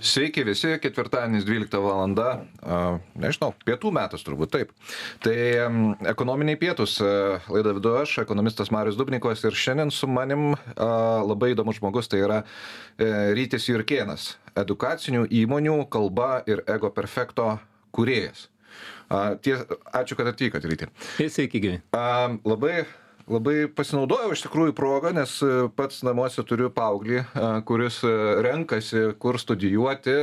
Sveiki visi, ketvirtadienis 12 valanda, nežinau, pietų metas turbūt taip. Tai ekonominiai pietus, laida vidu aš, ekonomistas Marius Dubnikovas ir šiandien su manim labai įdomus žmogus, tai yra e, Rytis Jurkienas, edukacinių įmonių kalba ir ego perfekto kūrėjas. Tie, ačiū, kad atvykote, Ryti. Sveiki, gyvi. Labai labai pasinaudojau iš tikrųjų proga, nes e, pats namuose turiu paauglį, e, kuris e, renkasi, kur studijuoti,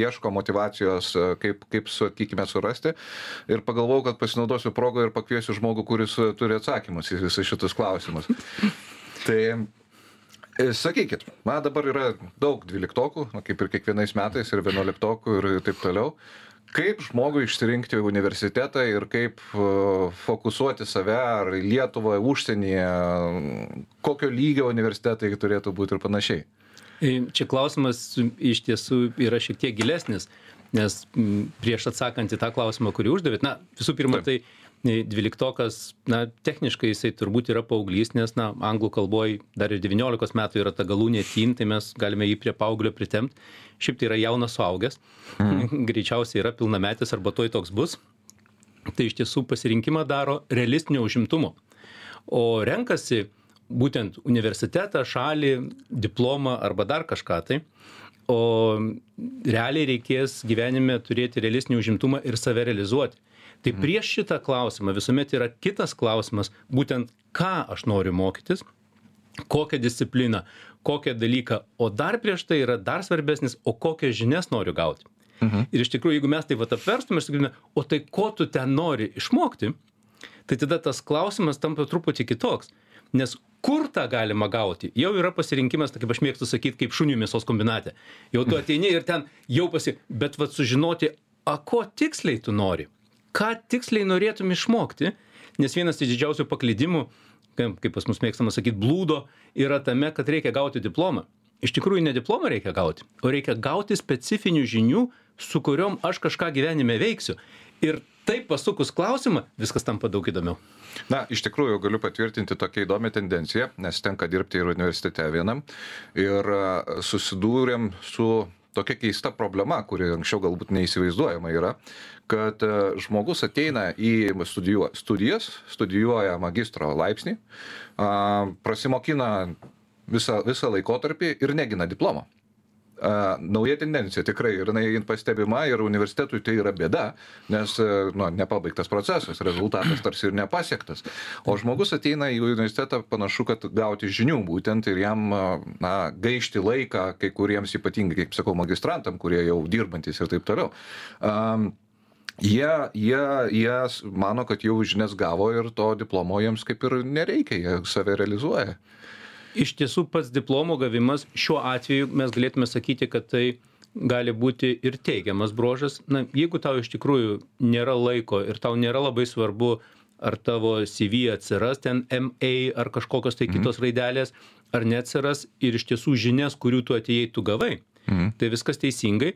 ieško motivacijos, kaip, kaip sakykime, surasti. Ir pagalvojau, kad pasinaudosiu progą ir pakviesiu žmogų, kuris turi atsakymus į visus šitus klausimus. Tai Sakykit, man dabar yra daug dvyliktokų, kaip ir kiekvienais metais, ir vienuoliktokų ir taip toliau kaip žmogui išsirinkti universitetą ir kaip e, fokusuoti save ar lietuvą užsienyje kokio lygio universitetai turėtų būti ir panašiai? E, čia klausimas iš tiesų yra šiek tiek gilesnis nes prieš atsakant į tą klausimą kurį uždavėt na visų pirma tai dvyliktokas na techniškai jisai turbūt yra paauglys nes na anglų kalboj dar ir devyniolikos metų yra ta galūnė teen tai mes galime jį prie paauglio pritempt. Šiaip tai yra jaunas suaugęs. Mhm. greičiausiai yra pilnametis arba tuoj toks bus. Tai iš tiesų pasirinkimą daro realistinio užimtumo. O renkasi būtent universitetą šalį diplomą arba dar kažką tai. O realiai reikės gyvenime turėti realistinį užimtumą ir save realizuoti tai mhm. prieš šitą klausimą visuomet yra kitas klausimas būtent ką aš noriu mokytis kokią discipliną kokią dalyką o dar prieš tai yra dar svarbesnis o kokias žinias noriu gauti. Mhm. ir iš tikrųjų jeigu mes taip vat apverstume ir sakytume o tai ko tu ten nori išmokti tai tada tas klausimas tampa truputį kitoks. Nes kur tą galima gauti? Jau yra pasirinkimas tai kaip aš mėgstu sakyt kaip šuniui mėsos kombinate. Jau tu ateini ir ten jau pasi bet vat sužinoti a ko tiksliai tu nori ką tiksliai norėtum išmokti nes vienas iš didžiausių paklydimų kaip pas mus mėgstama sakyt blūdo yra tame kad reikia gauti diplomą. Iš tikrųjų ne diplomą reikia gauti o reikia gauti specifinių žinių su kuriom aš kažką gyvenime veiksiu. Ir taip pasukus klausimą viskas tampa daug įdomiau. Na, iš tikrųjų galiu patvirtinti tokią įdomią tendenciją, nes tenka dirbti ir universitete vienam. Ir susidūrėm su tokia keista problema, kuri anksčiau galbūt neįsivaizduojama yra, kad e, žmogus ateina į studijuo, studijas, studijuoja magistro laipsnį, prasimokina visą, visą laikotarpį ir negina diplomo a, nauja tendencija tikrai ir jinai pastebima ir universitetui tai yra bėda, nes nu, nepabaigtas procesas, rezultatas tarsi ir nepasiektas. O žmogus ateina į universitetą panašu, kad gauti žinių būtent ir jam na, gaišti laiką kai kuriems ypatingai, kaip sakau, magistrantam, kurie jau dirbantis ir taip toliau. Um, Jie, jie, jie mano, kad jau žinias gavo ir to diplomo jiems kaip ir nereikia, jie save realizuoja iš tiesų pats diplomo gavimas šiuo atveju mes galėtume sakyti kad tai gali būti ir teigiamas bruožas na jeigu tau iš tikrųjų nėra laiko ir tau nėra labai svarbu ar tavo cv atsiras ten ma ar kažkokios tai mhm. kitos raidelės ar neatsiras ir iš tiesų žinias kurių tu atėjai tu gavai mhm. tai viskas teisingai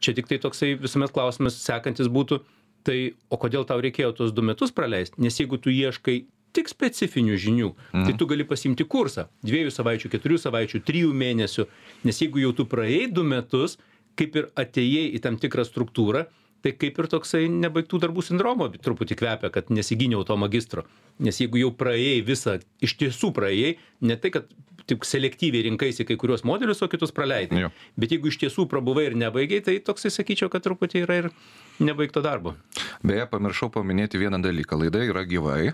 čia tiktai toksai visuomet klausimas sekantis būtų tai o kodėl tau reikėjo tuos du metus praleist nes jeigu tu ieškai tik specifinių žinių. Tai mhm. tu gali pasiimti kursą. Dviejų savaičių keturių savaičių trijų mėnesių. Nes jeigu jau tu praėjai du metus kaip ir atėjai į tam tikrą struktūrą tai kaip ir toksai nebaigtų darbų sindromo truputį kvepia kad nesigyniau to magistro. Nes jeigu jau praėjai visą iš tiesų praėjai ne tai kad tik selektyviai rinkaisi kai kuriuos modelius o kitus praleidai. Bet jeigu iš tiesų prabuvai ir nebaigei tai toksai sakyčiau kad truputį yra ir nebaigto darbo. Beje pamiršau paminėti vieną dalyką. Laida yra gyvai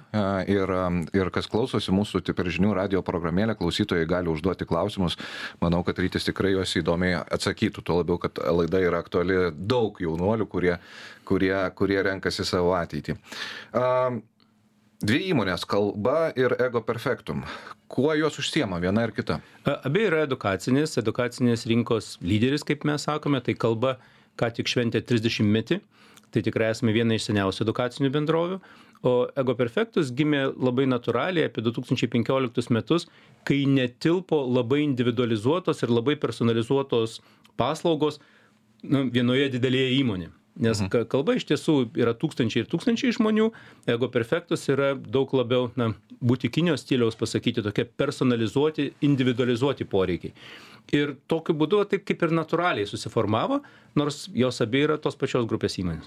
ir ir kas klausosi mūsų per žinių radijo programėlę klausytojai gali užduoti klausimus. Manau kad rytis tikrai juos įdomiai atsakytų. Tuo labiau kad laida yra aktuali daug jaunuolių kurie kurie kurie renkasi savo ateitį. Dvi įmonės - kalba ir ego perfektum. Kuo jos užsiema, viena ir kita? Abi yra edukacinės, edukacinės rinkos lyderis, kaip mes sakome, tai kalba ką tik šventė 30 metį, tai tikrai esame viena iš seniausių edukacinių bendrovių. O Ego Perfectus gimė labai natūraliai apie 2015 metus, kai netilpo labai individualizuotos ir labai personalizuotos paslaugos nu, vienoje didelėje įmonėje nes mhm. kalba iš tiesų yra tūkstančiai ir tūkstančiai žmonių ego perfektus yra daug labiau na butikinio stiliaus pasakyti tokie personalizuoti individualizuoti poreikiai ir tokiu būdu taip kaip ir natūraliai susiformavo nors jos abi yra tos pačios grupės įmonės.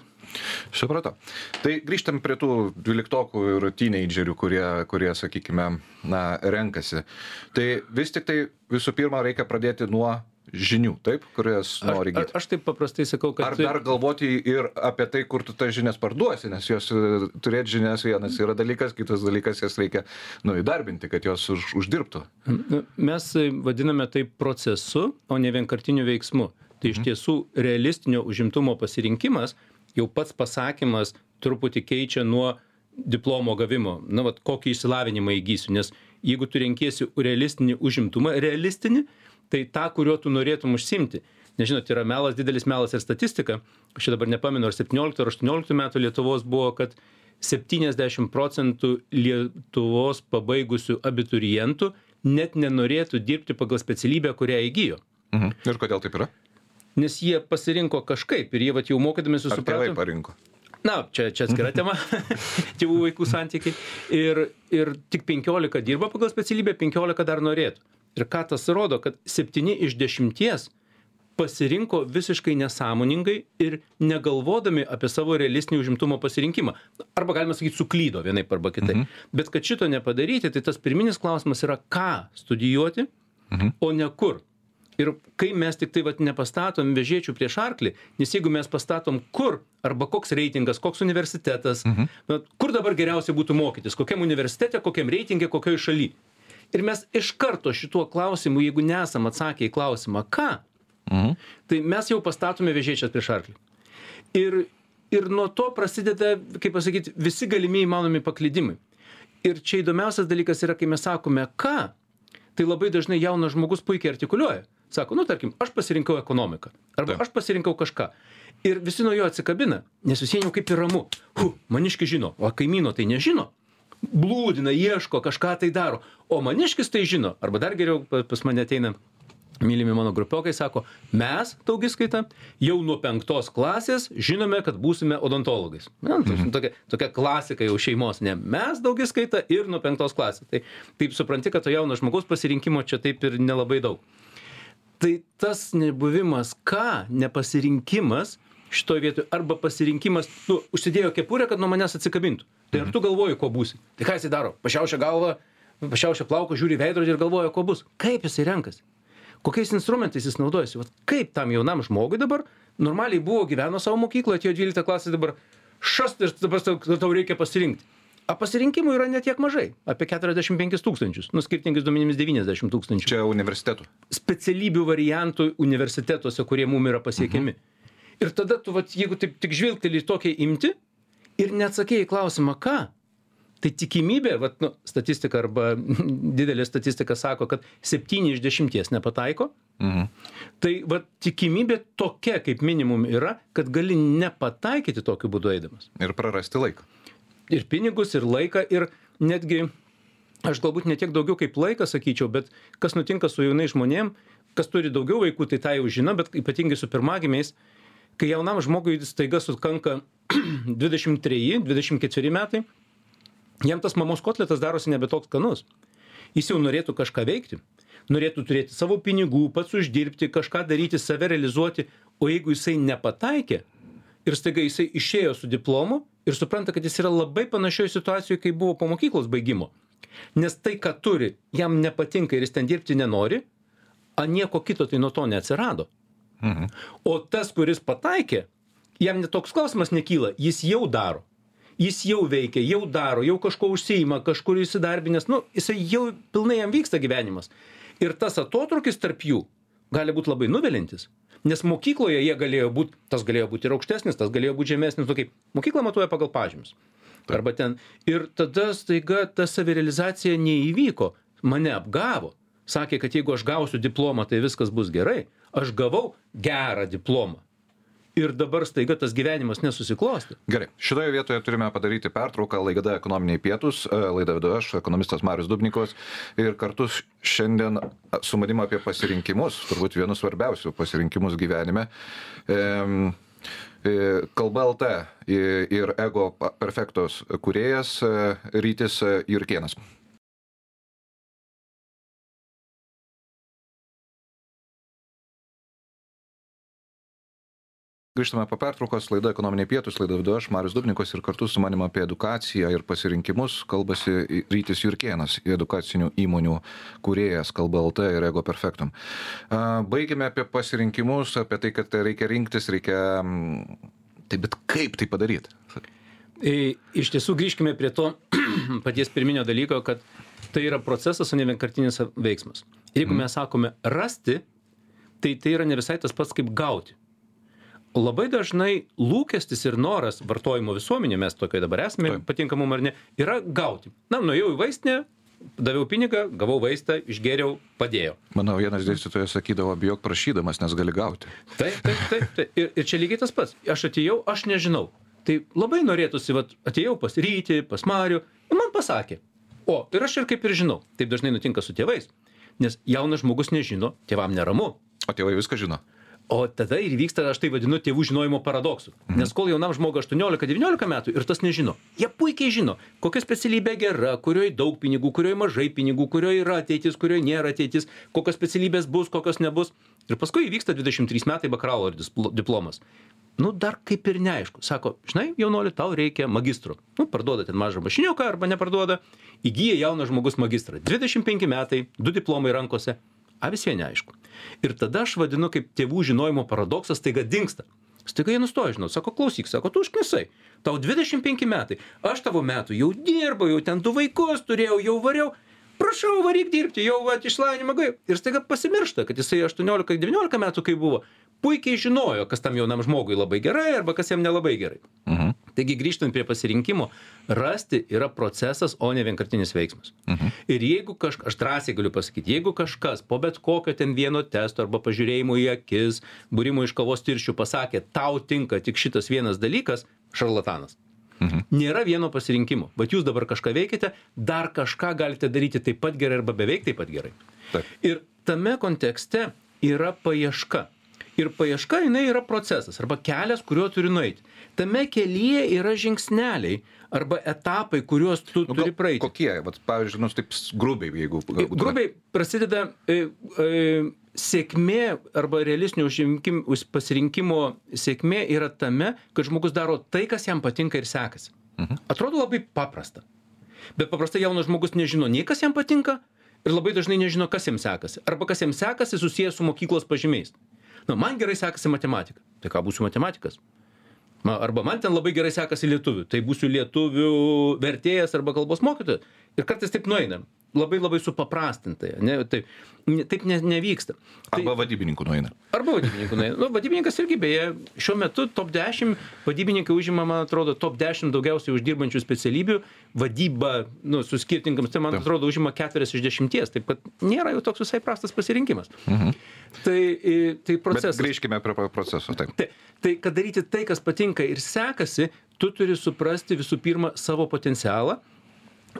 Supratau. Tai grįžtam prie tų dvyliktokų ir tyneidžerių kurie kurie sakykime na renkasi. Tai vis tiktai visų pirma reikia pradėti nuo žinių taip kurias nori įgyt aš taip paprastai sakau kad ar dar galvoti ir apie tai kur tu tas žinias parduosi nes jos turėt žinias vienas yra dalykas kitas dalykas jas reikia nu įdarbinti kad jos už uždirbtų. Nu, mes vadiname tai procesu o ne vienkartiniu veiksmu. Tai iš tiesų realistinio užimtumo pasirinkimas jau pats pasakymas truputį keičia nuo diplomo gavimo. Na vat kokį išsilavinimą įgysiu nes jeigu tu renkiesi realistinį užimtumą realistinį tai tą kuriuo tu norėtum užsiimti. Nes žinot yra melas didelis melas ir statistika. Aš čia dabar nepamenu ar septynioliktų ar aštuonioliktų metų lietuvos buvo kad septyniasdešim procentų lietuvos pabaigusių abiturientų net nenorėtų dirbti pagal specialybę kurią įgijo. Mhm. ir kodėl taip yra? Nes jie pasirinko kažkaip ir jie vat jau mokydamiesi tėvai parinko na čia čia atskira tema. Tėvų vaikų santykiai. Ir ir tik penkiolika dirba pagal specialybę penkiolika dar norėtų. Ir ką tas rodo kad septyni iš dešimties pasirinko visiškai nesąmoningai ir negalvodami apie savo realistinį užimtumo pasirinkimą. Arba galima sakyt suklydo vienaip arba kitaip. Mhm. bet kad šito nepadaryti tai tas pirminis klausimas yra ką studijuoti Mhm. o ne kur ir kai mes tiktai vat nepastatom vežėčių prieš arklį nes jeigu mes pastatom kur arba koks reitingas koks universitetas na kur dabar geriausia būtų mokytis kokiam universitete kokiam reitinge kokioj šaly. Ir mes iš karto šituo klausimu jeigu nesam atsakę į klausimą ką? Mhm. tai mes jau pastatome vežėčias prieš arklį. Ir ir nuo to prasideda kaip pasakyt visi galimi įmanomi paklydimai. Ir čia įdomiausias dalykas yra kai mes sakome ką? Tai labai dažnai jaunas žmogus puikiai artikuliuoja sako nu tarkim aš pasirinkau ekonomiką. Arba aš pasirinkau kažką. Ir visi nuo jo atsikabina nes visiem jau kaip ir ramu. Hu maniškis žino. O kaimyno tai nežino. Blūdina ieško kažką tai daro. O maniškis tai žino. Arba dar geriau pa- pas mane ateina mylimi mano grupiokai sako mes daugiskaita jau nuo penktos klasės žinome kad būsime odontologais. Na toks- tokia tokia klasika jau šeimos. Ne mes daugiskaita ir nuo penktos klasės. Tai taip supranti kad to jauno žmogaus pasirinkimo čia taip ir nelabai daug tai tas nebuvimas ką nepasirinkimas šitoj vietoj arba pasirinkimas nu užsidėjo kepurę kad nuo manęs atsikabintų. Tai ar tu galvoji kuo būsi? Tai ką jisai daro? Pašiaušia galvą pašiaušia plaukus žiūri į veidrodį ir galvoja kuo bus. Kaip jisai renkasi? Kokiais instrumentais jis naudojasi? Vat kaip tam jaunam žmogui dabar normaliai buvo gyveno savo mokykloj atėjo dvylikta klasė dabar šast ir dabar tau reikia pasirinkt a pasirinkimų yra ne tiek mažai. Apie keturiasdešim penkis tūkstančius. Nu skirtingais duomenimis devyniasdešim tūkstančių. Čia universitetų. Specialybių variantų universitetuose kurie mum yra pasiekiami. Ir tada tu vat jeigu taip tik žvilgteli į tokią imtį ir neatsakei į klausimą ką? Tai tikimybė vat nu statistika arba didelė statistika sako kad septyni iš dešimties nepataiko. Mhm. tai vat tikimybė tokia kaip minimum yra kad gali nepataikyti tokiu būdu eidamas. Ir prarasti laiką ir pinigus ir laiką ir netgi aš galbūt ne tiek daugiau kaip laiką sakyčiau bet kas nutinka su jaunais žmonėm kas turi daugiau vaikų tai tą jau žino bet ypatingai su pirmagimiais kai jaunam žmogui staiga sukanka dvidešim treji dvidešim ketveri metai jam tas mamos kotletas darosi nebe toks skanus. Jis jau norėtų kažką veikti. Norėtų turėti savo pinigų pats uždirbti kažką daryti save realizuoti o jeigu jisai nepataikė ir staiga jisai išėjo su diplomu ir supranta kad jis yra labai panašioj situacijoj kaip buvo po mokyklos baigimo. Nes tai ką turi jam nepatinka ir jis ten dirbti nenori a nieko kito tai nuo to neatsirado. Mhm. o tas kuris pataikė jam net toks klausimas nekyla jis jau daro. Jis jau veikia jau daro jau kažkuo užsiima kažkur įsidarbinęs nu jisai jau pilnai jam vyksta gyvenimas. Ir tas atotrūkis tarp jų gali būt labai nuviliantis nes mokykloje jie galėjo būt tas galėjo būt ir aukštesnis tas galėjo būt žemesnis nu kaip mokykla matuoja pagal pažymius. Arba ten ir tada staiga ta savirealizacija neįvyko. Mane apgavo. Sakė kad jeigu aš gausiu diplomą tai viskas bus gerai. Aš gavau gerą diplomą ir dabar staiga tas gyvenimas nesusiklostė Gerai, šitoje vietoje turime padaryti pertrauką laida ekonominiai pietus, e, laidą vedu aš, ekonomistas Marius Dubnikovas ir kartu šiandien su manim apie pasirinkimus, turbūt vienus svarbiausių pasirinkimus gyvenime. Ehm, e, Kalba LT ir Ego Perfektos kuriejas e, Rytis e, Jurkienas. Grįžtame po pertraukos laida ekonominiai pietūs laidą vedu aš marius dubnikovas ir kartu su manim apie edukaciją ir pasirinkimus kalbasi rytis jurkėnas edukacinių įmonių kūrėjas kalba lt ir ego perfectum a baigėme apie pasirinkimus apie tai kad reikia rinktis reikia tai bet kaip tai padaryt E, Iš tiesų grįžkime prie to paties pirminio dalyko, kad tai yra procesas, o ne vienkartinis veiksmas. Jeigu mes sakome rasti, tai tai yra ne visai tas pats kaip gauti. Labai dažnai lūkestis ir noras vartojimo visuomenė, mes tokioje dabar esame, Taip. patinka mum ar ne, yra gauti. Na, nuėjau į vaistinę, daviau pinigą, gavau vaistą, išgėriau, padėjo. mano vienas dėstytojas sakydavo bijok prašydamas nes gali gauti Taip, taip, taip. taip. Ir, ir čia lygiai tas pats. Aš atėjau, aš nežinau. Tai labai norėtųsi, vat, atėjau pas Rytį, pas Marių, ir man pasakė. O, ir aš ir kaip ir žinau. Taip dažnai nutinka su tėvais. Nes jaunas žmogus nežino, tėvam neramu. o tėvai viską žino O tada ir vyksta, aš tai vadinu, tėvų žinojimo paradoksu. Nes kol jaunam žmogui 18-19 metų ir tas nežino, jie puikiai žino, kokia specialybė gera, kurioje daug pinigų, kurioje mažai pinigų, kurioje yra ateitis, kurioje nėra ateitis, kokios specialybės bus, kokios nebus. Ir paskui įvyksta 23 metai bakalauro diplomas. Nu, dar kaip ir neaišku. Sako, žinai, jaunoli, tau reikia magistro. Nu, parduoda ten mažą mašiniuką arba neparduoda. Įgyja jaunas žmogus magistrą. 25 metai, du diplomai rankose. A vis vien neaišku. Ir tada aš vadinu kaip tėvų žinojimo paradoksas, taiga dinksta. Staiga jie nustoja žinot, sako, klausyk, sako, tu užknisai, tau 25 metai, aš tavo metų jau dirbau, jau ten du vaikus turėjau, jau variau, prašau, varyk dirbti, jau va, išlavinimą gavai. Ir staiga pasimiršta, kad jisai 18-19 metų, kai buvo, puikiai žinojo, kas tam jaunam žmogui labai gerai arba kas jam nelabai gerai. mhm. Taigi grįžtant prie pasirinkimo, rasti yra procesas, o ne vienkartinis veiksmas. Mhm. Ir jeigu kažkas, aš drąsiai galiu pasakyti, jeigu kažkas po bet kokio ten vieno testo arba pažiūrėjimo į akis, būrimo iš kavos tirščių pasakė, tau tinka tik šitas vienas dalykas, šarlatanas. Mhm. Nėra vieno pasirinkimo. Bet jūs dabar kažką veikite, dar kažką galite daryti taip pat gerai arba beveik taip pat gerai. Taip. Ir tame kontekste yra paieška. Ir paieška jinai yra procesas arba kelias, kuriuo turi nueiti. Tame kelyje yra žingsneliai arba etapai, kuriuos tu Nu, turi praeiti. kokie vat pavyzdžiui nu taip grubiai jeigu Grubiai prasideda e, e, sėkmė arba realistinio užimkim- už pasirinkimo sėkmė yra tame, kad žmogus daro tai, kas jam patinka ir sekasi. Atrodo labai paprasta. Bet paprastai jaunas žmogus nežino nei kas jam patinka ir labai dažnai nežino, kas jam sekasi. Arba kas jam sekasi susijęs su mokyklos pažymiais. Na, man gerai sekasi matematika. Tai ką būsiu matematikas? Ma, arba man ten labai gerai sekasi lietuvių. Tai būsiu lietuvių vertėjas arba kalbos mokytojas. Ir kartais taip nueina. Labai labai supaprastintai. Ne? Taip, ne, taip ne, nevyksta. Tai, arba vadybininkų nueina Arba vadybininkų nueina. Nu, vadybininkas irgi beje, šiuo metu top 10 vadybininkai užima, man atrodo, top 10 daugiausiai uždirbančių specialybių. Vadyba, nu, su skirtingams, tai man Taip. atrodo, užima 4 iš 10. Taip kad nėra jau toks visai prastas pasirinkimas. Tai, i, tai bet procesas. grįžkime prie pro- proceso taip Tai, tai kad daryti tai, kas patinka ir sekasi, tu turi suprasti visų pirma savo potencialą.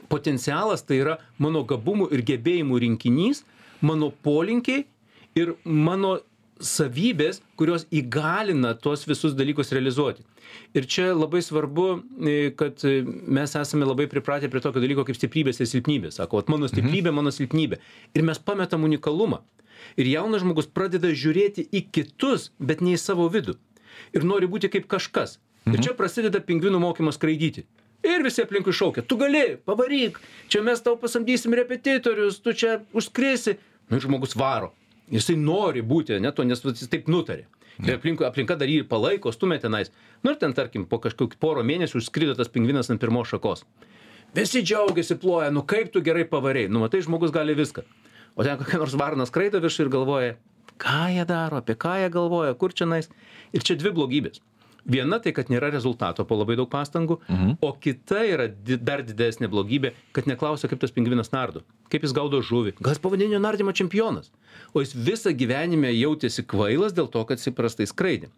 Potencialas tai yra mano gabumų ir gebėjimų rinkinys, mano polinkiai ir mano savybės, kurios įgalina tuos visus dalykus realizuoti. Ir čia labai svarbu, e, kad e, mes esame labai pripratę prie tokio dalyko kaip stiprybės ir silpnybės. Sako, mano stiprybė, mano silpnybė. Ir mes pametam unikalumą. Ir jaunas žmogus pradeda žiūrėti į kitus, bet ne į savo vidų. Ir nori būti kaip kažkas. Ir čia prasideda pingvinų mokymas skraidyti. Ir visi aplinkui šaukia, tu gali, pavaryk, čia mes tau pasamdysim repetitorius, tu čia užskrisi. Nu, ir žmogus varo. Jisai nori būti, ne to, nes jis taip nutarė. Ir aplinkui, aplinka dar jį palaiko, stumia tenais. Nu ir ten, tarkim, po kažkokių poro mėnesių užskrido tas pingvinas ant pirmos šakos. Visi džiaugiasi, ploja, nu kaip tu gerai pavarėjai, nu matai, žmogus gali viską. O ten kokia nors varna skraido virš ir galvoja, ką jie daro, apie ką jie galvoja, kur čia nais. Ir čia dvi blogybės. Viena tai, kad nėra rezultato po labai daug pastangų, mhm. o kita yra di dar didesnė blogybė, kad neklausia, kaip tas pingvinas nardo, kaip jis gaudo žuvį. Gal jis pavadinio nardymo čempionas, o jis visą gyvenimą jautėsi kvailas dėl to, kad jis prastai skraidė.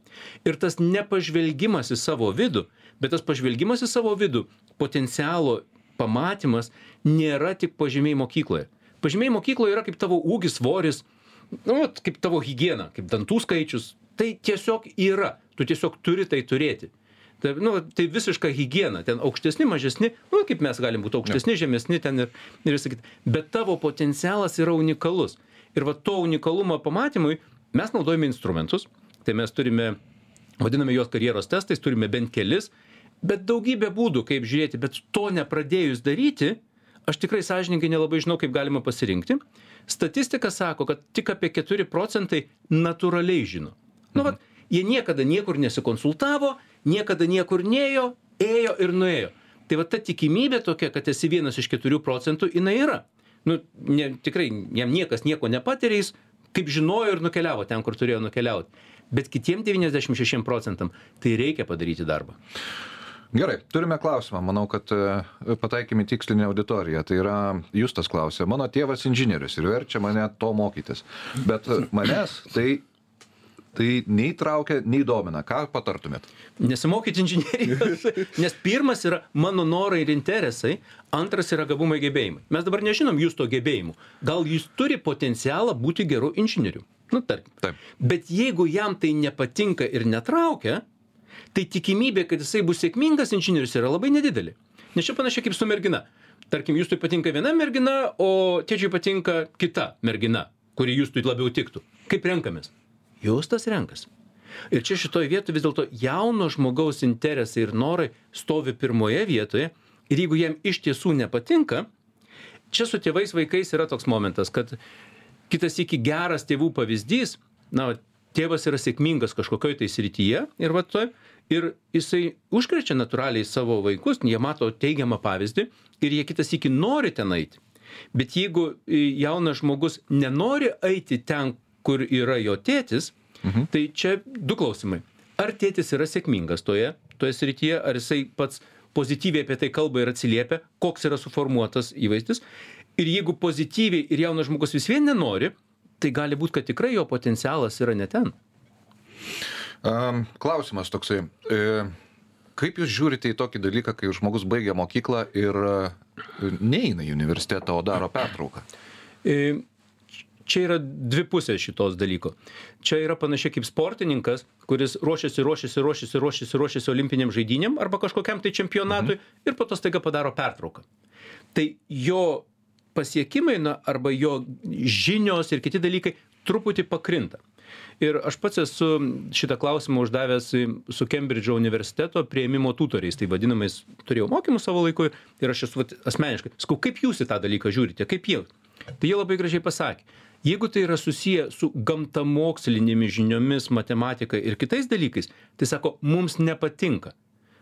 Ir tas nepažvelgimas į savo vidų, bet tas pažvelgimas į savo vidų, potencialo pamatymas nėra tik pažymiai mokykloje. Pažymiai mokykloje yra kaip tavo ūgis, svoris, nu, kaip tavo hygiena, kaip dantų skaičius. Tai tiesiog yra, tu tiesiog turi tai turėti. Tai, nu, tai visiška hygiena, ten aukštesni, mažesni, nu, kaip mes galim būti aukštesni, žemesni ten ir, ir sakyti. Bet tavo potencialas yra unikalus. Ir va to unikalumo pamatymui mes naudojame instrumentus. Tai mes turime vadiname juos karjeros testais, turime bent kelis, bet daugybė būdų, kaip žiūrėti, bet to nepradėjus daryti, aš tikrai sąžininkai nelabai žinau, kaip galima pasirinkti. Statistika sako, kad tik apie 4 procentai natūraliai žino. Nu, vat, jie niekada niekur nesikonsultavo, niekada niekur neėjo, ėjo ir nuėjo. Tai va ta tikimybė tokia, kad esi vienas iš 4 procentų, jinai yra. Nu, ne, tikrai jam niekas nieko nepatiria, jis kaip žinojo ir nukeliavo ten, kur turėjo nukeliauti. Bet kitiem 96 procentam tai reikia padaryti darbą. Gerai, turime klausimą. Manau, kad e, pataikėme tikslinę auditoriją. Tai yra, Justas klausė, mano tėvas inžinierius ir verčia mane to mokytis. Bet manęs tai tai nei traukia, nei domina. Ką patartumėt? Nesimokyti inžinierijos, nes pirmas yra mano norai ir interesai, antras yra gabumai gebėjimai. Mes dabar nežinom jūs to gebėjimų. Gal jūs turi potencialą būti geru inžinieriu. Nu, tarkim. Taip. Bet jeigu jam tai nepatinka ir netraukia, tai tikimybė, kad jisai bus sėkmingas inžinierius yra labai nedidelė. Nes čia panašiai kaip su mergina. Tarkim, jūs tai patinka viena mergina, o tėčiui patinka kita mergina, kuri jūs tai labiau tiktų. Kaip renkamės? Jūs tas renkas. Ir čia šitoje vietoje vis dėlto jauno žmogaus interesai ir norai stovi pirmoje vietoje. Ir jeigu jam iš tiesų nepatinka, čia su tėvais vaikais yra toks momentas, kad kitas iki geras tėvų pavyzdys, na, tėvas yra sėkmingas kažkokioj tai srityje ir va toj, ir jisai užkrečia natūraliai savo vaikus, jie mato teigiamą pavyzdį ir jie kitas iki nori ten eiti. Bet jeigu jaunas žmogus nenori eiti ten, kur yra jo tėtis, mhm. tai čia du klausimai. Ar tėtis yra sėkmingas toje, toje srityje, ar jisai pats pozityviai apie tai kalba ir atsiliepia, koks yra suformuotas įvaizdis. Ir jeigu pozityviai ir jaunas žmogus vis vien nenori, tai gali būti, kad tikrai jo potencialas yra ne ten. Um, klausimas toksai. E, kaip jūs žiūrite į tokį dalyką, kai žmogus baigia mokyklą ir e, neina į universitetą, o daro pertrauką? E, čia yra dvi pusės šitos dalyko. Čia yra panašiai kaip sportininkas, kuris ruošiasi, ruošiasi, ruošiasi, ruošiasi, ruošiasi olimpiniam žaidynėm arba kažkokiam tai čempionatui mhm. ir po to staiga padaro pertrauką. Tai jo pasiekimai na, arba jo žinios ir kiti dalykai truputį pakrinta. Ir aš pats esu šitą klausimą uždavęs su Kembridžo universiteto prieimimo tutoriais, tai vadinamais, turėjau mokymus savo laiku ir aš esu vat, asmeniškai, sakau, kaip jūs į tą dalyką žiūrite, kaip jie. Tai jie labai gražiai pasakė, jeigu tai yra susiję su gamtamokslinėmis žiniomis matematika ir kitais dalykais tai sako mums nepatinka.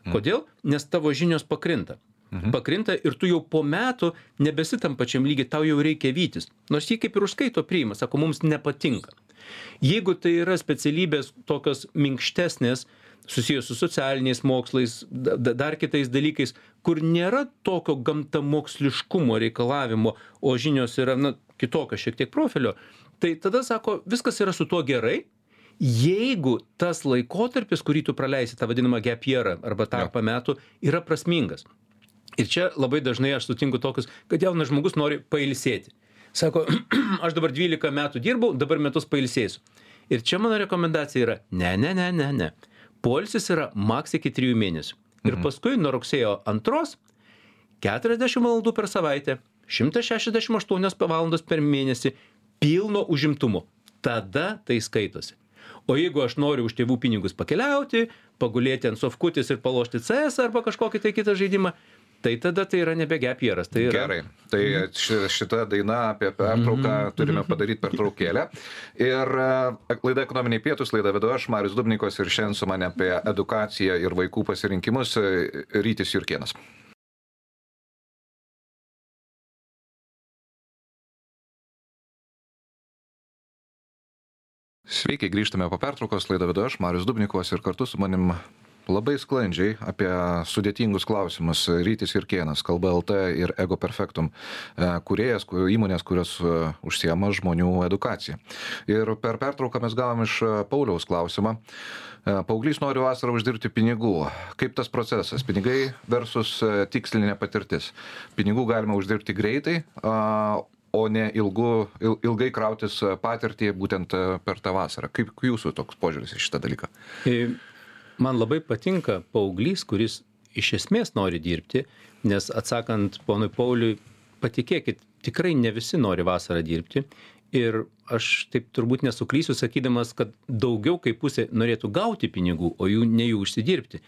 Mm. kodėl? Nes tavo žinios pakrinta. Mhm. pakrinta ir tu jau po metų nebesi tam pačiam lygy tau jau reikia vytis. Nors jį kaip ir užskaito priima sako mums nepatinka. Jeigu tai yra specialybės tokios minkštesnės susiję su socialiniais mokslais da dar kitais dalykais kur nėra tokio gamtamoksliškumo reikalavimo o žinios yra na kitokio šiek tiek profilio tai tada sako viskas yra su tuo gerai jeigu tas laikotarpis kurį tu praleisi tą vadinamą gap yearą arba tarpą metų yra prasmingas. Ir čia labai dažnai aš sutinku tokius kad jaunas žmogus nori pailsėti. Sako aš dabar dvylika metų dirbau dabar metus pailsėsiu. Ir čia mano rekomendacija yra ne ne ne ne ne poilsis yra maks iki trijų mėnesių. Ir mhm. paskui nuo rugsėjo antros keturiasdešim valandų per savaitę šimtas šešiasdešim aštuonios valandos per mėnesį pilno užimtumo. Tada tai skaitosi. O jeigu aš noriu už tėvų pinigus pakeliauti pagulėti ant sofkutės ir palošti cs arba kažkokį tai kitą žaidimą tai tada tai yra nebe gepjeras tai yra gerai. Tai ši šita daina apie pertrauką mhm. turime padaryt pertraukėlę. Ir e, laida ekonominiai pietūs laidą vedu aš marius dubnikovas ir šiandien su mane apie edukaciją ir vaikų pasirinkimus e, rytis jurkėnas. Sveiki, grįžtame po pertraukos, laidą vedu aš, Marius Dubnikovas ir kartu su manim labai sklandžiai apie sudėtingus klausimus Rytis Irkienas, Kalba LT ir Ego Perfectum, e, kuriejas, įmonės, kurios e, užsiema žmonių edukaciją. Ir per pertrauką mes gavom iš e, Pauliaus klausimą. Pauglys nori vasarą uždirbti pinigų. Kaip tas procesas? Pinigai versus tikslinė patirtis. Pinigų galima uždirbti greitai, o ne ilgu, il, ilgai krautis patirtį būtent per tą vasarą. Kaip jūsų toks požiūris į šitą dalyką? Man labai patinka paauglys, kuris iš esmės nori dirbti, nes atsakant ponui Pauliui, patikėkit, tikrai ne visi nori vasarą dirbti. Ir aš taip turbūt nesuklysiu sakydamas kad daugiau kaip pusė norėtų gauti pinigų o jų ne jų užsidirbti.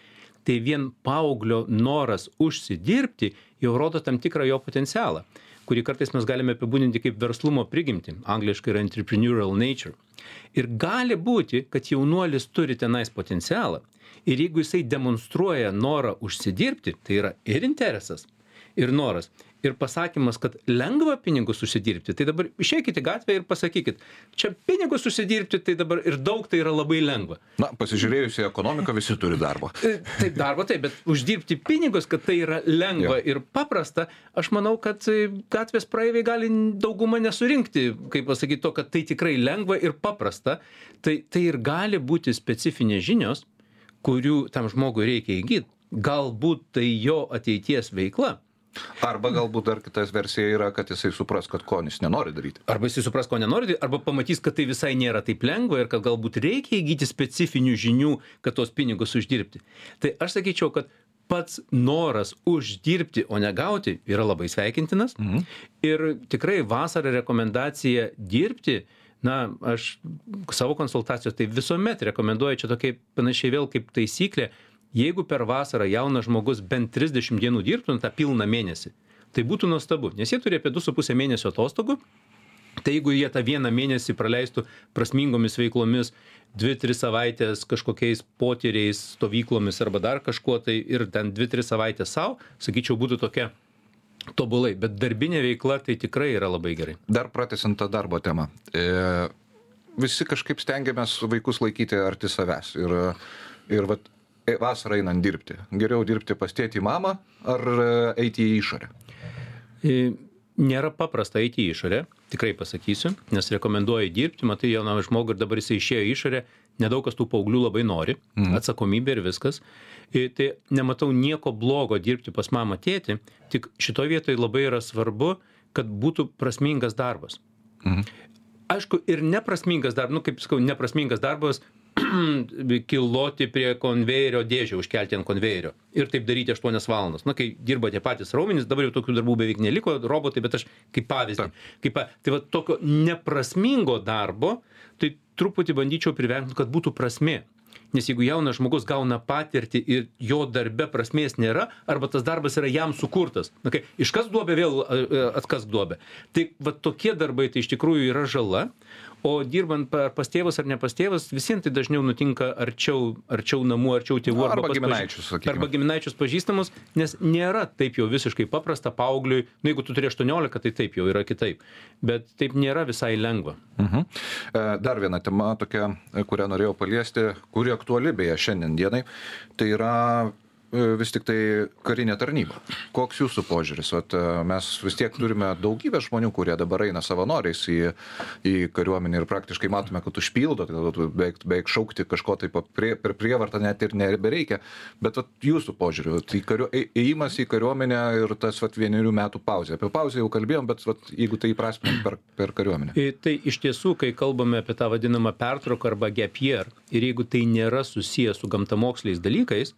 Tai vien paauglio noras užsidirbti jau rodo tam tikrą jo potencialą kurį kartais mes galime apibūdinti kaip verslumo prigimtį. Angliškai yra entrepreneurial nature. Ir gali būti kad jaunuolis turi tenais potencialą ir jeigu jisai demonstruoja norą užsidirbti tai yra ir interesas ir noras ir pasakymas kad lengva pinigus užsidirbti tai dabar išeikit į gatvę ir pasakykit čia pinigus užsidirbti tai dabar ir daug tai yra labai lengva. Na pasižiūrėjus į ekonomiką visi turi darbo. E, taip darbo taip bet uždirbti pinigus kad tai yra lengva ir paprasta aš manau kad e, gatvės praeiviai gali dauguma nesurinkti kaip pasakyt to kad tai tikrai lengva ir paprasta tai tai ir gali būti specifinės žinios kurių tam žmogui reikia įgyt galbūt tai jo ateities veikla Arba galbūt dar kitas versija yra, kad jisai supras, kad ko jis nenori daryti. Arba jisai supras, ko nenori daryti, arba pamatys, kad tai visai nėra taip lengva ir kad galbūt reikia įgyti specifinių žinių, kad tos pinigus uždirbti. Tai aš sakyčiau, kad pats noras uždirbti, o ne gauti yra labai sveikintinas. Mhm. Ir tikrai vasarą rekomendacija dirbti, na, aš savo konsultacijos tai visuomet rekomenduoju, čia tokia panašiai vėl kaip taisyklė, jeigu per vasarą jaunas žmogus bent trisdešim dienų dirbtų tą pilną mėnesį tai būtų nuostabu nes jie turi apie du su puse mėnesio atostogų tai jeigu jie tą vieną mėnesį praleistų prasmingomis veiklomis dvi tris savaites kažkokiais potyriais stovyklomis arba dar kažkuo tai ir ten dvi tris savaites sau sakyčiau būtų tokia tobulai bet darbinė veikla tai tikrai yra labai gerai dar pratęsiant tą darbo temą e, visi kažkaip stengiamės vaikus laikyti arti savęs ir ir vat E, vasarą einant dirbti? Geriau dirbti pas tėtį mamą ar e, eiti į išorę? E, nėra paprasta eiti į išorę, tikrai pasakysiu, nes rekomenduoju dirbti, matai jauną žmogų ir dabar jisai išėjo į išorę, nedaug kas tų paauglių labai nori, mm. atsakomybė ir viskas. Tai nematau nieko blogo dirbti pas mamą tėtį, tik šitoje vietoje labai yra svarbu, kad būtų prasmingas darbas. Mm. Aišku, ir neprasmingas darbas, nu kaip sakau, neprasmingas darbas kiloti prie konvejerio dėžę užkelti ant konvejerio. Ir taip daryti aštuonias valandas. Na kai dirba tie patys raumenys dabar jau tokių darbų beveik neliko robotai bet aš kaip pavyzdį kaip tai va tokio neprasmingo darbo tai truputį bandyčiau privengt kad būtų prasmė. Nes jeigu jaunas žmogus gauna patirtį ir jo darbe prasmės nėra arba tas darbas yra jam sukurtas na kai iškask duobę vėl atkask duobę tai va tokie darbai tai iš tikrųjų yra žala o dirbant pa pas tėvus ar ne pas tėvus vis vien tai dažniau nutinka arčiau arčiau namų arčiau tėvų arba giminaičius sakykime. arba giminaičius pažįstamus nes nėra taip jau visiškai paprasta paaugliui nu jeigu tu turi aštuoniolika tai taip jau yra kitaip. Bet taip nėra visai lengva. Mhm. E, dar viena tema tokia kurią norėjau paliesti kuri aktuali beje šiandien dienai tai yra E, vis tiktai karinė tarnyba. Koks jūsų požiūris? Vat, e, mes vis tiek turime daugybę žmonių, kurie dabar eina savanoriais į, į kariuomenę ir praktiškai matome, kad užpildo, tai beveik, beveik šaukti kažko taip prie, per prievartą net ir nebereikia. Bet vat, jūsų požiūriu, tai kariu, įėjimas į kariuomenę ir tas vat, vienerių metų pauzė. Apie pauzę jau kalbėjom, bet vat, jeigu tai įprasminam per, per kariuomenę. Tai iš tiesų, kai kalbame apie tą vadinamą pertrauką arba gap year ir jeigu tai nėra susijęs su gamtamoksliais dalykais,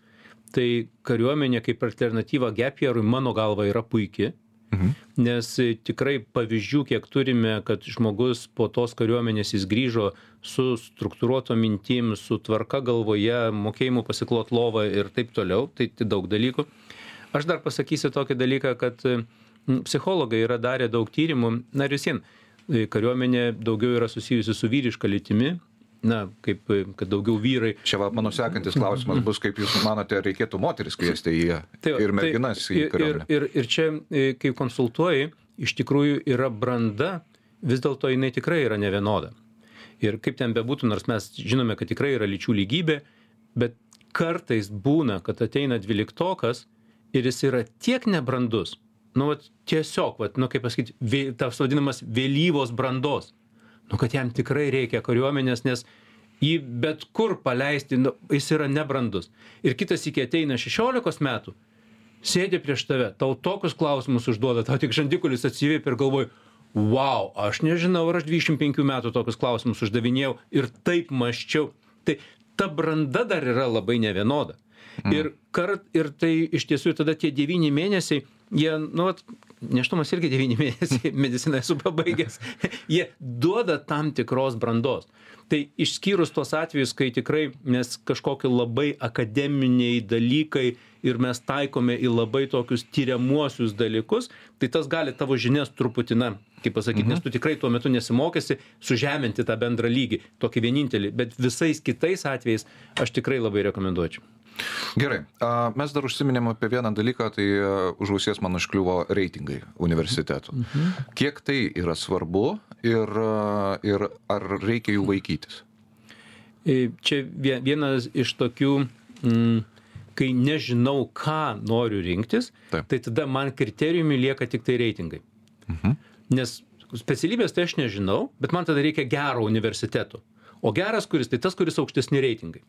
tai kariuomenė kaip alternatyva gap yearui mano galva yra puiki. Mhm. Nes tikrai pavyzdžių, kiek turime, kad žmogus po tos kariuomenės jis grįžo su struktūruoto mintim, su tvarka galvoje, mokėjimu pasiklot lovą ir taip toliau, tai, tai daug dalykų. Aš dar pasakysiu tokį dalyką, kad psichologai yra darę daug tyrimų, na ir visien, kariuomenė daugiau yra susijusi su vyriška lytimi, na kaip kad daugiau vyrai. Čia va mano sekantis klausimas bus kaip jūs manote reikėtų moteris kviesti į tai, ir merginas tai, į kariuomenę ir, ir, ir čia e, kai konsultuoji iš tikrųjų yra branda vis dėlto jinai tikrai yra nevienoda. Ir kaip ten bebūtų nors mes žinome kad tikrai yra lyčių lygybė bet kartais būna kad ateina dvyliktokas ir jis yra tiek nebrandus nu vat tiesiog vat nu kaip pasakyt vė tas vadinamas vėlyvos brandos nu kad jam tikrai reikia kariuomenės nes jį bet kur paleisti nu jis yra nebrandus. Ir kitąsyk ateina šešiolikos metų sėdi prieš tave tau tokius klausimus užduoda tau tik žandikaulis atsivėpia ir galvoji vau aš nežinau ar aš dvidešim penkių metų tokius klausimus uždavinėjau ir taip mąsčiau. Tai ta branda dar yra labai nevienoda. Mm. ir kart ir tai iš tiesų tada tie devyni mėnesiai jie nu vat neštumas irgi devyni mėnesiai, mediciną esu pabaigęs, jie duoda tam tikros brandos. Tai išskyrus tuos atvejus, kai tikrai mes kažkokie labai akademiniai dalykai ir mes taikome į labai tokius tyriamuosius dalykus, tai tas gali tavo žinias truputį, na, kaip pasakyti, mhm. nes tu tikrai tuo metu nesimokėsi sužeminti tą bendrą lygį, tokį vienintelį, bet visais kitais atvejais aš tikrai labai rekomenduočiau. Gerai, mes dar užsiminėm apie vieną dalyką, tai už ausies man užkliuvo reitingai universitetų. Mhm. Kiek tai yra svarbu ir, ir ar reikia jų vaikytis? E, čia vienas iš tokių, mm, kai nežinau, ką noriu rinktis, Taip. tai tada man kriterijumi lieka tik tai reitingai. Mhm. Nes specialybės tai aš nežinau, bet man tada reikia gero universiteto o geras kuris tai tas kuris aukštesni reitingai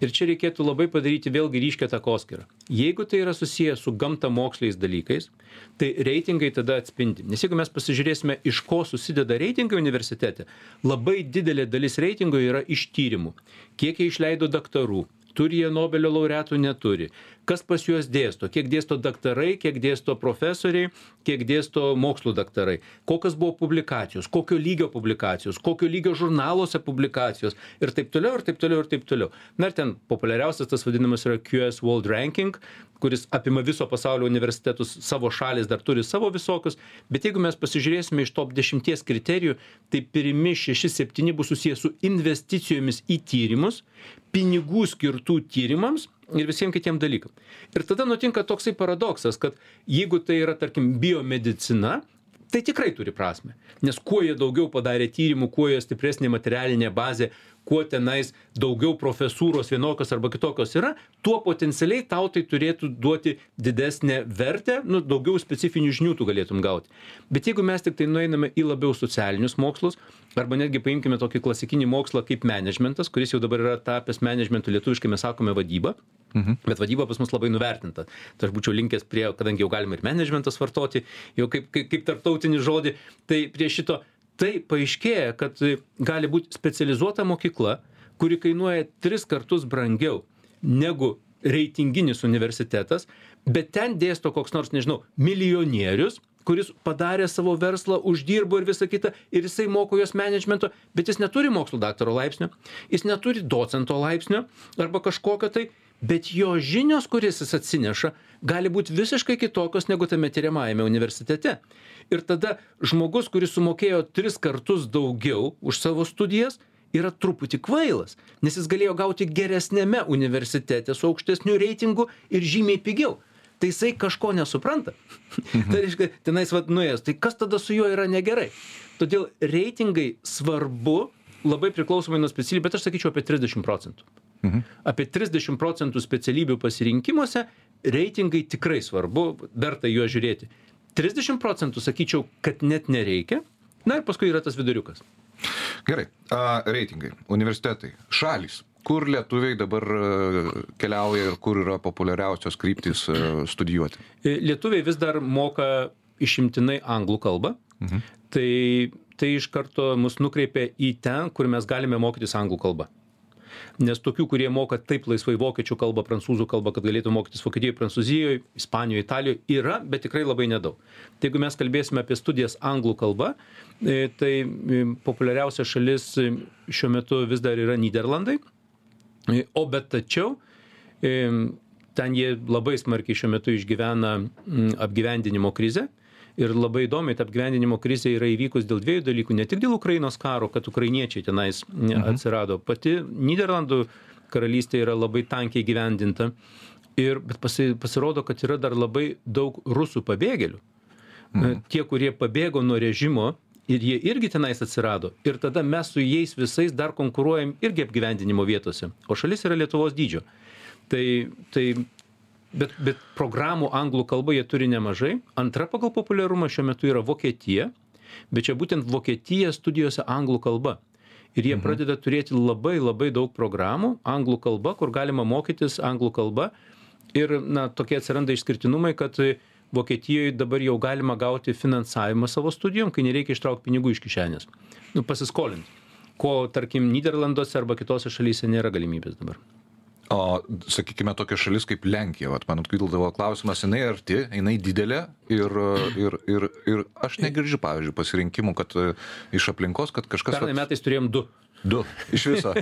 ir čia reikėtų labai padaryti vėlgi ryškią takoskyrą. Jeigu tai yra susiję su gamtamoksliais dalykais tai reitingai tada atspindi. Nes jeigu mes pasižiūrėsime iš ko susideda reitingai universitete labai didelė dalis reitingų yra iš tyrimų. Kiek jie išleido daktarų turi jie nobelio laureatų neturi. Kas pas juos dėsto? Kiek dėsto daktarai kiek dėsto profesoriai kiek dėsto mokslų daktarai? Kokios buvo publikacijos? Kokio lygio publikacijos? Kokio lygio žurnaluose publikacijos? Ir taip toliau ir taip toliau ir taip toliau. Na ir ten populiariausias tas vadinamas yra qs world ranking kuris apima viso pasaulio universitetus savo šalys dar turi savo visokius. Bet jeigu mes pasižiūrėsime iš top dešimties kriterijų tai pirmi šeši septyni bus susiję su investicijomis į tyrimus pinigų skirtų tyrimams ir visiem kitiem dalykam. Ir tada nutinka toksai paradoksas kad jeigu tai yra tarkim biomedicina tai tikrai turi prasmę. Nes kuo jie daugiau padarė tyrimų kuo jie stipresnė materialinė bazė kuo tenais daugiau profesūros vienokios arba kitokios yra tuo potencialiai tau tai turėtų duoti didesnę vertę nu daugiau specifinių žinių tu galėtum gauti bet jeigu mes tiktai nueiname į labiau socialinius mokslus arba netgi paimkime tokį klasikinį mokslą kaip menedžmentas kuris jau dabar yra tapęs menedžmentu lietuviškai mes sakome vadyba Mhm. Bet vadyba pas mus labai nuvertinta. Tai aš būčiau linkęs prie, kadangi jau galima ir managementas vartoti, jau kaip, kaip, kaip tarptautinį žodį, tai prie šito tai paaiškėja kad gali būt specializuota mokykla kuri kainuoja tris kartus brangiau negu reitinginis universitetas bet ten dėsto koks nors nežinau milijonierius kuris padarė savo verslą uždirbo ir visa kita ir jisai moko juos menedžmento bet jis neturi mokslų daktaro laipsnio jis neturi docento laipsnio arba kažkokio tai bet jo žinios kurias jis atsineša gali būt visiškai kitokios negu tame tiriamajame universitete ir tada žmogus kuris sumokėjo tris kartus daugiau už savo studijas yra truputį kvailas nes jis galėjo gauti geresniame universitete su aukštesniu reitingu ir žymiai pigiau. Tai jisai kažko nesupranta. Tai reiškia tenais vat nuėjęs tai kas tada su juo yra negerai? Todėl reitingai svarbu labai priklausomai nuo specialybių bet aš sakyčiau apie trisdešim procentų. Mhm. Apie 30 procentų specialybių pasirinkimuose reitingai tikrai svarbu, verta juos žiūrėti. 30 procentų sakyčiau, kad net nereikia. Na ir paskui yra tas viduriukas. Gerai, a, reitingai, universitetai, šalis. Kur lietuviai dabar keliauja ir kur yra populiariausios kryptis studijuoti? E, lietuviai vis dar moka išimtinai anglų kalbą. Mhm. Tai, tai iš karto mus nukreipia į ten, kur mes galime mokytis anglų kalbą nes tokių kurie moka taip laisvai vokiečių kalbą prancūzų kalbą kad galėtų mokytis vokietijoj prancūzijoj ispanijoj italijoj yra bet tikrai labai nedaug. Tai jeigu mes kalbėsime apie studijas anglų kalba e, tai e, populiariausia šalis e, šiuo metu vis dar yra nyderlandai o bet tačiau ten jie labai smarkiai šiuo metu išgyvena apgyvendinimo krizę ir labai įdomiai ta apgyvendinimo krizė yra įvykus dėl dviejų dalykų ne tik dėl ukrainos karo kad ukrainiečiai tenais mhm. atsirado. Pati nyderlandų karalystė yra labai tankiai gyvendinta ir bet pasi pasirodo kad yra dar labai daug rusų pabėgėlių. Mhm. tie kurie pabėgo nuo režimo ir jie irgi tenais atsirado. Ir tada mes su jais visais dar konkuruojam irgi apgyvendinimo vietose. O šalis yra lietuvos dydžio. Tai tai bet bet programų anglų kalba jie turi nemažai. Antra pagal populiarumą šiuo metu yra vokietija bet čia būtent vokietija studijose anglų kalba. Ir jie mhm. pradeda turėti labai labai daug programų anglų kalba kur galima mokytis anglų kalba. Ir na tokie atsiranda išskirtinumai kad vokietijoj dabar jau galima gauti finansavimą savo studijom kai nereikia ištraukt pinigų iš kišenės. Nu pasiskolint. Ko tarkim nyderlanduose arba kitose šalyse nėra galimybės dabar o sakykime tokia šalis kaip lenkija vat man kildavo klausimas jinai arti jinai didelė ir ir ir ir aš negirdžiu pavyzdžiui pasirinkimų kad e, iš aplinkos kad kažkas Pernai metais turėjom du. du iš viso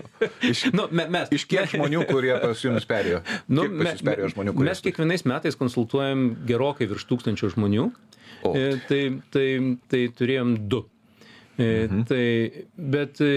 iš, Nu, me, mes, iš kiek žmonių kurie pas jumis perėjo Nu, me- perėjo žmonių kurie mes kiekvienais metais konsultuojam gerokai virš tūkstančio žmonių. O. E, Tai, tai, tai turėjom du. Mhm. Tai, bet e,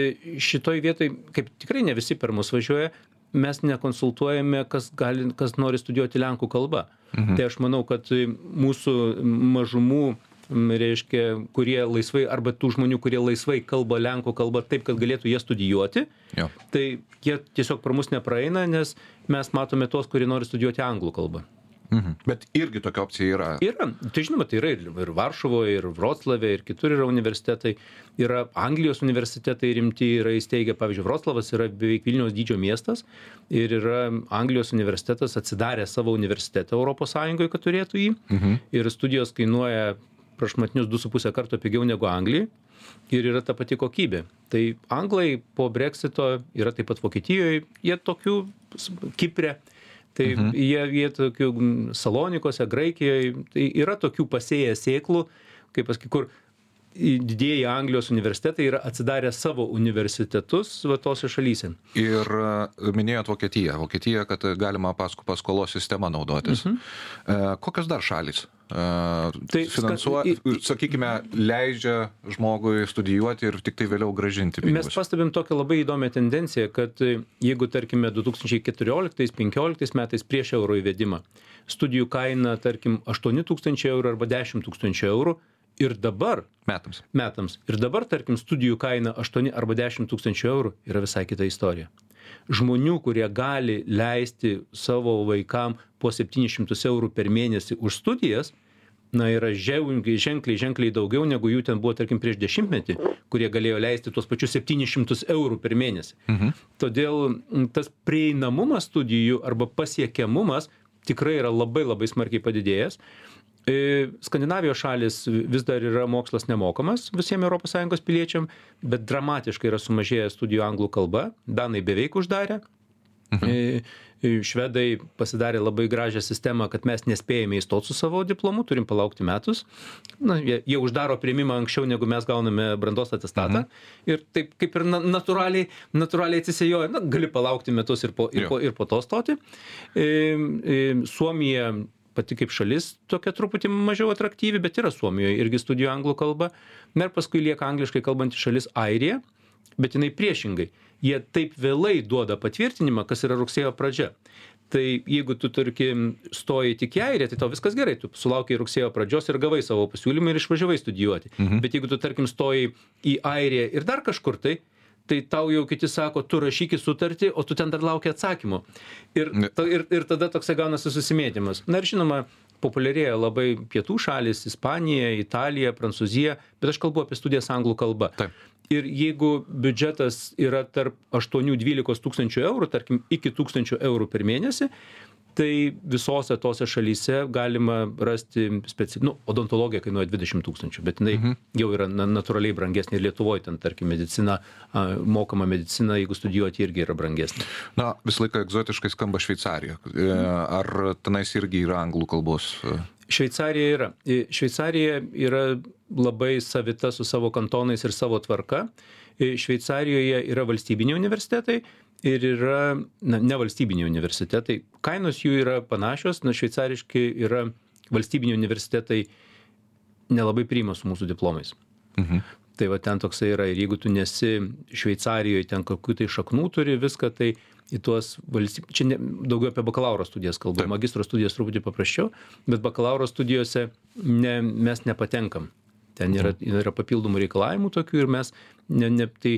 šitoj vietoj, kaip tikrai ne visi per mus važiuoja, mes nekonsultuojame, kas, gali, kas nori studijuoti lenkų kalbą. Mhm. Tai aš manau, kad e, mūsų mažumų reiškia, kurie laisvai, arba tų žmonių, kurie laisvai kalba lenkų kalbą taip, kad galėtų jie studijuoti, jo tai jie tiesiog pro mus nepraeina, nes mes matome tos, kurie nori studijuoti anglų kalbą. Mhm. bet irgi tokia opcija yra Yra, tai žinoma, tai yra ir, ir Varšuvoje, ir Vroclave, ir kitur yra universitetai, yra Anglijos universitetai rimti, yra įsteigę, pavyzdžiui, Vroclavas yra beveik Vilniaus dydžio miestas ir yra Anglijos universitetas atsidarę savo universitetą Europos Sąjungoje, kad turėtų jį. Mhm. Ir studijos kainuoja prašmatnius 2,5 karto pigiau negu Anglijai. Ir yra ta pati kokybė. Tai anglai po breksito yra taip pat Vokietijoje, jie tokių Kiprė, tai mhm. jie, jie tokių Salonikose, Graikijoje, tai yra tokių pasėję sėklų, kaip pasakyk, kur didieji Anglijos universitetai yra atsidarę savo universitetus va tose šalyse. Ir e, minėjot Vokietiją. Vokietija, kad galima paskolos sistema naudotis. Mhm. Kokios dar šalis? Tai finansuoja, sakykime, leidžia žmogui studijuoti ir tik tai vėliau gražinti Mes pinigus. pastebim tokią labai įdomią tendenciją, kad e, jeigu, tarkime, 2014-2015 metais prieš euro įvedimą studijų kaina, tarkim, 8 tūkstančių eurų arba 10 tūkstančių eurų ir dabar Metams. metams. Ir dabar, tarkim, studijų kaina 8 arba 10 tūkstančių eurų yra visai kita istorija. Žmonių, kurie gali leisti savo vaikam po 700 eurų per mėnesį už studijas, na, yra ženkliai, ženkliai, ženkliai daugiau negu jų ten buvo, tarkim, prieš dešimtmetį, kurie galėjo leisti tuos pačius 700 eurų per mėnesį. Mhm. Todėl tas prieinamumas studijų arba pasiekiamumas tikrai yra labai labai smarkiai padidėjęs. Skandinavijos šalis vis dar yra mokslas nemokamas visiems ES piliečiam, bet dramatiškai yra sumažėjęs studijų anglų kalba. Danai beveik uždarė. E, Švedai pasidarė labai gražią sistemą, kad mes nespėjame įstoti su savo diplomu, turim palaukti metus. Na, jie, jie uždaro prieimimą anksčiau, negu mes gauname brandos atestatą. Ir taip kaip ir na, natūraliai, natūraliai atsisėjoja, na, gali palaukti metus ir po, ir po, ir po to stoti. E, e, Suomija pati kaip šalis tokia truputį mažiau atraktyvi, bet yra Suomijoje irgi studijuoja anglų kalbą. Na ir paskui lieka angliškai kalbanti šalis Airija, bet jinai priešingai. Jie taip vėlai duoda patvirtinimą, kas yra rugsėjo pradžia. Tai jeigu tu, tarkim, stoji tik į Airiją, tai tau viskas gerai, tu sulaukiai rugsėjo pradžios ir gavai savo pasiūlymą ir išvažiavai studijuoti. Mhm. Bet jeigu tu, tarkim, stoji į Airiją ir dar kažkur tai, tai tau jau kiti sako, tu rašyki sutartį, o tu ten dar laukia atsakymo. Ir, ta, ir, ir tada toksai gaunasi susimėtymas. Na ir žinoma, populiarėja labai pietų šalis - Ispanija, Italija, Prancūzija, bet aš kalbu apie studijas anglų kalba. Taip. Ir jeigu biudžetas yra tarp 8-12 tūkstančių eurų, tarkim, iki 1000 eurų per mėnesį, tai visose tose šalyse galima rasti speci... Nu, odontologija kainuoja 20 tūkstančių, bet jinai mhm. jau yra na, natūraliai brangesnė ir Lietuvoje, ten, tarkim, medicina, a, mokama medicina, jeigu studijuoti irgi yra brangesnė. Na, visą laiką egzotiškai skamba Šveicarija. E, Ar tenais irgi yra anglų kalbos? e, Šveicarija yra. I- Šveicarija yra labai savita su savo kantonais ir savo tvarka. Šveicarijoje yra valstybiniai universitetai ir yra na, nevalstybiniai universitetai. Kainos jų yra panašios, na, šveicariški yra valstybiniai universitetai nelabai priima su mūsų diplomais. Mhm. Tai va ten toksai yra ir jeigu tu nesi Šveicarijoje, ten kokių tai šaknų turi viską, tai į tuos valstybės, čia ne, daugiau apie bakalauro studijas kalbu, Taip. magistro studijas truputį paprasčiau, bet bakalauro studijose ne, mes nepatenkam. Ten yra, yra papildomų reikalavimų tokių ir mes, ne, ne, tai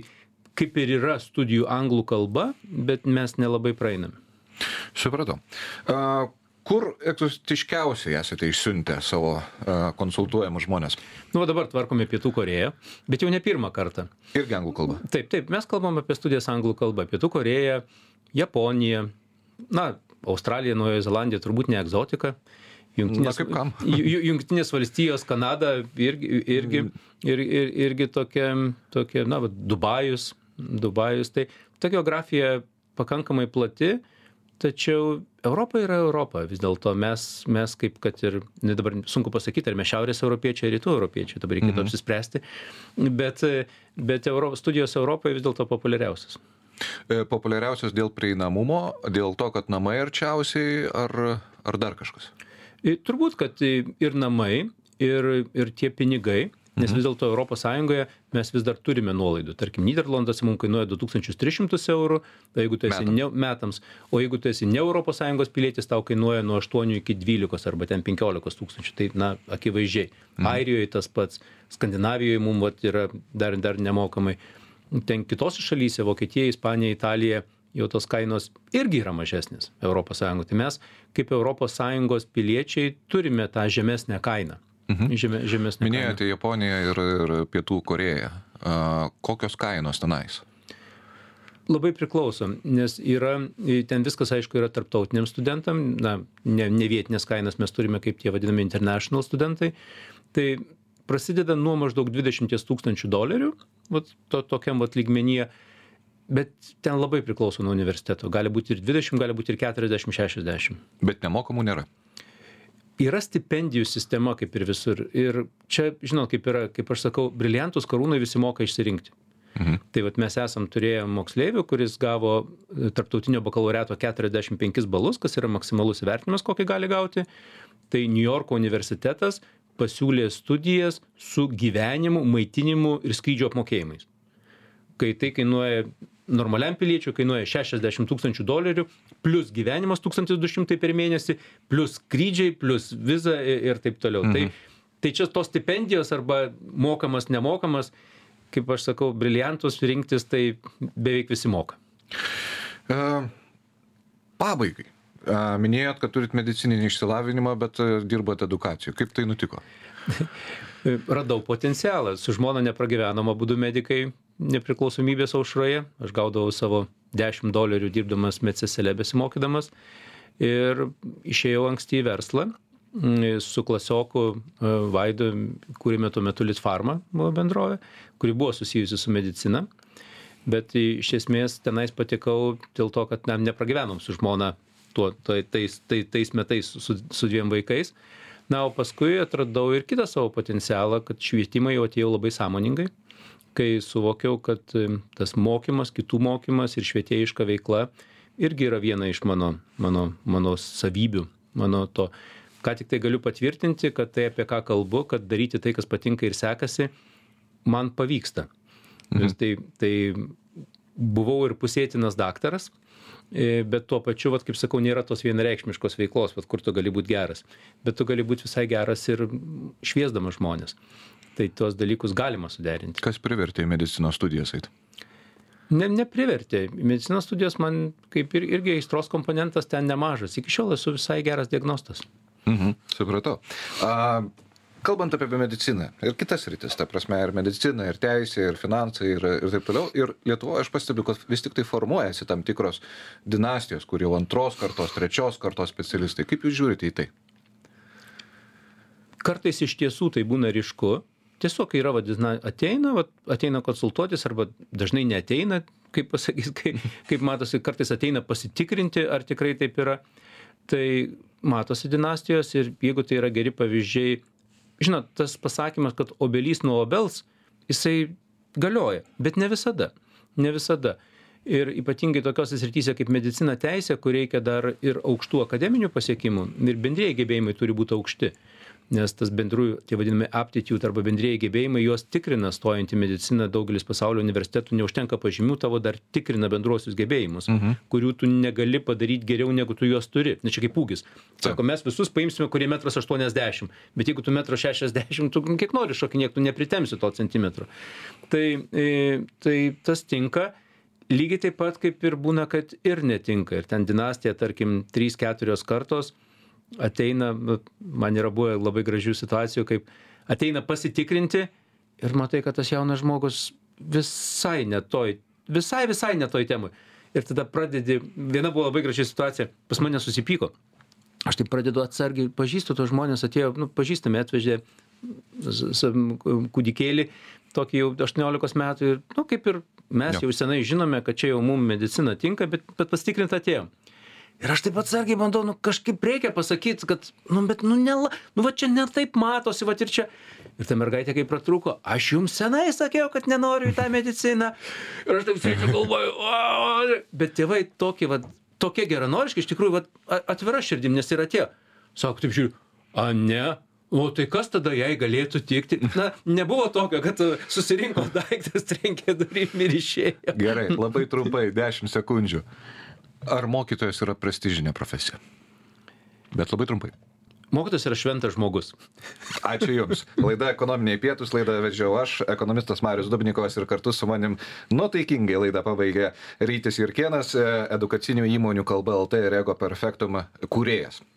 kaip ir yra studijų anglų kalba, bet mes nelabai praeinam. Supratau. Kur egzotiškiausiai esate išsiuntę savo konsultuojamus žmonės? Nu, dabar tvarkome Pietų Koreją, bet jau ne pirmą kartą. Irgi anglų kalba. Taip, taip, mes kalbam apie studijas anglų kalbą. Pietų Koreja, Japonija, na, Australija, Naujoji Zelandija turbūt ne egzotika. Na, kaip kam? Ju- ju- Jungtinės valstijos, Kanada irgi, irgi, ir, ir, irgi tokia, tokia, na, va, Dubajus, Dubajus. Tai ta geografija pakankamai plati. tačiau europa yra europa vis dėlto mes mes kaip kad ir net dabar sunku pasakyt ar mes šiaurės europiečiai ar rytų europiečiai dabar reikėtų apsispręsti bet bet euro studijos europoj vis dėlto populiariausios E, populiariausios dėl prieinamumo, dėl to, kad namai arčiausiai ar, ar dar kažkas? Turbūt, kad ir namai, ir, ir tie pinigai, Nes mhm. vis dėlto Europos Sąjungoje mes vis dar turime nuolaidų. Tarkim, Niderlandas mums kainuoja 2300 eurų, tai jeigu tu esi ne, metams, o jeigu tu esi ne Europos Sąjungos pilietis, tau kainuoja nuo 8 iki 12 arba ten 15 tūkstančių. Tai, na, akivaizdžiai. Mhm. Airijoje tas pats, Skandinavijoje mums vat, yra dar, dar nemokamai. Ten kitose šalyse, Vokietija, Ispanija, Italija, jau tos kainos irgi yra mažesnės Europos Sąjungoje. Tai mes kaip Europos Sąjungos piliečiai turime tą žemesnę kainą. Mhm. Žemė, žemesnė Minėjote Japoniją ir, ir Pietų Koreją. Kokios kainos tenais? Labai priklauso, nes yra, ten viskas aišku yra tarptautiniam studentam, na, ne, ne vietinės kainas mes turime kaip tie vadinami international studentai, tai prasideda nuo maždaug 20 tūkstančių dolerių, vat, to, tokiam vat lygmenyje, bet ten labai priklauso nuo universiteto, gali būti ir 20, gali būti ir 40-60. Bet nemokamų nėra. Yra stipendijų sistema kaip ir visur. Ir čia, žinot, kaip yra, kaip aš sakau, briliantus karūnai visi moka išsirinkti. Mhm. Tai vat mes esam turėję moksleivių, kuris gavo tarptautinio bakalaureato 45 balus, kas yra maksimalus įvertinimas, kokį gali gauti. Tai New Yorko universitetas pasiūlė studijas su gyvenimu, maitinimu ir skrydžio apmokėjimais. Kai tai kainuoja normaliam piliečiui kainuoja 60 tūkstančių dolerių, plus gyvenimas 1200 per mėnesį, plus skrydžiai, plus viza ir, taip toliau. Mhm. Tai, tai čia tos stipendijos arba mokamas, nemokamas, kaip aš sakau, briliantus rinktis, tai beveik visi moka. E, pabaigai. E, minėjot, kad turit medicininį išsilavinimą, bet e, dirbat edukacijų. Kaip tai nutiko? Radau potencialą. Su žmona nepragyvenom abu du medikai nepriklausomybės aušroje. Aš gaudavau savo 10 dolerių dirbdamas medseselė besimokydamas. Ir išėjau anksti į verslą mm, su klasioku e, Vaidu, kūrėme tuo metu Litfarma bendrovė, kuri buvo susijusi su medicina. Bet iš esmės tenais patekau dėl to, kad na, nepragyvenom su žmona tuo, tai, tais, tai, tais metais su, su dviem vaikais. Na, o paskui atradau ir kitą savo potencialą, kad švietimą jau atėjau labai sąmoningai, kai suvokiau, kad tas mokymas, kitų mokymas ir švietėjiška veikla irgi yra viena iš mano, mano, mano savybių, mano to. Ką tik tai galiu patvirtinti, kad tai apie ką kalbu, kad daryti tai, kas patinka ir sekasi, man pavyksta. Mhm. Tai, tai buvau ir pusėtinas daktaras, e, bet tuo pačiu, vat, kaip sakau, nėra tos vienareikšmiškos veiklos, vat, kur tu gali būti geras. Bet tu gali būti visai geras ir šviesdamas žmonės. Tai tuos dalykus galima suderinti. Kas privertė į medicinos studijas eiti? Ne, neprivertė. Medicinos studijos man kaip ir, irgi aistros komponentas ten nemažas. Iki šiol esu visai geras diagnostas. Mhm, supratau. A, kalbant apie mediciną ir kitas rytis, ta prasme, ir medicina, ir teisė, ir finansai, ir, ir taip toliau. Ir Lietuvoje aš pastebiu, kad vis tik tai formuojasi tam tikros dinastijos, kur jau antros kartos, trečios kartos specialistai. Kaip jūs žiūrite į tai? Kartais iš tiesų tai būna ryšku. Tiesiog yra, vadina, ateina, vat, ateina konsultuotis arba dažnai neteina, kaip pasakys, kaip, kaip matosi, kartais ateina pasitikrinti, ar tikrai taip yra. Tai matosi dinastijos ir jeigu tai yra geri pavyzdžiai, žinot, tas pasakymas, kad obelys nuo obels, jisai galioja, bet ne visada. Ne visada. Ir ypatingai tokiose srityse kaip medicina teisė, kur reikia dar ir aukštų akademinių pasiekimų ir bendrėjai gebėjimai turi būti aukšti. Nes tas bendrųjų, tie vadinami aptitude arba bendrėjai gebėjimai, juos tikrina stojant į mediciną daugelis pasaulio universitetų, neužtenka pažymių, tavo dar tikrina bendruosius gebėjimus, mhm. kurių tu negali padaryti geriau negu tu juos turi. Na čia kaip ūgis. Sako, mes visus paimsime, kurie metras 80, bet jeigu tu metro 60, tu kiek nori šokinėk, tu nepritemsi to centimetro. Tai, e, tai tas tinka. Lygiai taip pat kaip ir būna, kad ir netinka. Ir ten dinastija, tarkim, 3-4 kartos ateina, nu, man yra buvę labai gražių situacijų, kaip ateina pasitikrinti ir matai, kad tas jaunas žmogus visai netoj, visai, visai netoj temui. Ir tada pradedi, viena buvo labai graži situacija, pas mane susipyko. Aš tai pradedu atsargiai, pažįstu tos žmonės, atėjo, nu, pažįstami, atvežė kūdikėlį, tokį jau 18 metų ir, nu, kaip ir mes jau senai žinome, kad čia jau mums medicina tinka, bet, bet pasitikrinti atėjom. Ir aš taip atsargiai bandau nu kažkaip reikia pasakyt kad nu bet nu nela nu va čia ne taip matosi vat ir čia. Ir ta mergaitė kai pratrūko aš jums senai sakiau kad nenoriu į tą mediciną. Ir aš taip sėdžiu galvoju o bet tėvai tokie vat tokie geranoriški iš tikrųjų vat atvira širdim nes ir atėjo sako taip žiūriu a ne? O tai kas tada jai galėtų tikti na nebuvo tokio kad susirinko daiktas trenkė durim ir išėjo. Gerai, labai trumpai, 10 sekundžių. Ar mokytojas yra prestižinė profesija? Bet labai trumpai. mokytojas yra šventas žmogus Ačiū Jums. Laida ekonominiai pietus, laidą vedžiau aš, ekonomistas Marius Dubnikovas ir kartu su manim nuotaikingai laidą pabaigė Rytis Jurkienas, e, edukacinių įmonių kalba LT ir Ego Perfectum kūrėjas.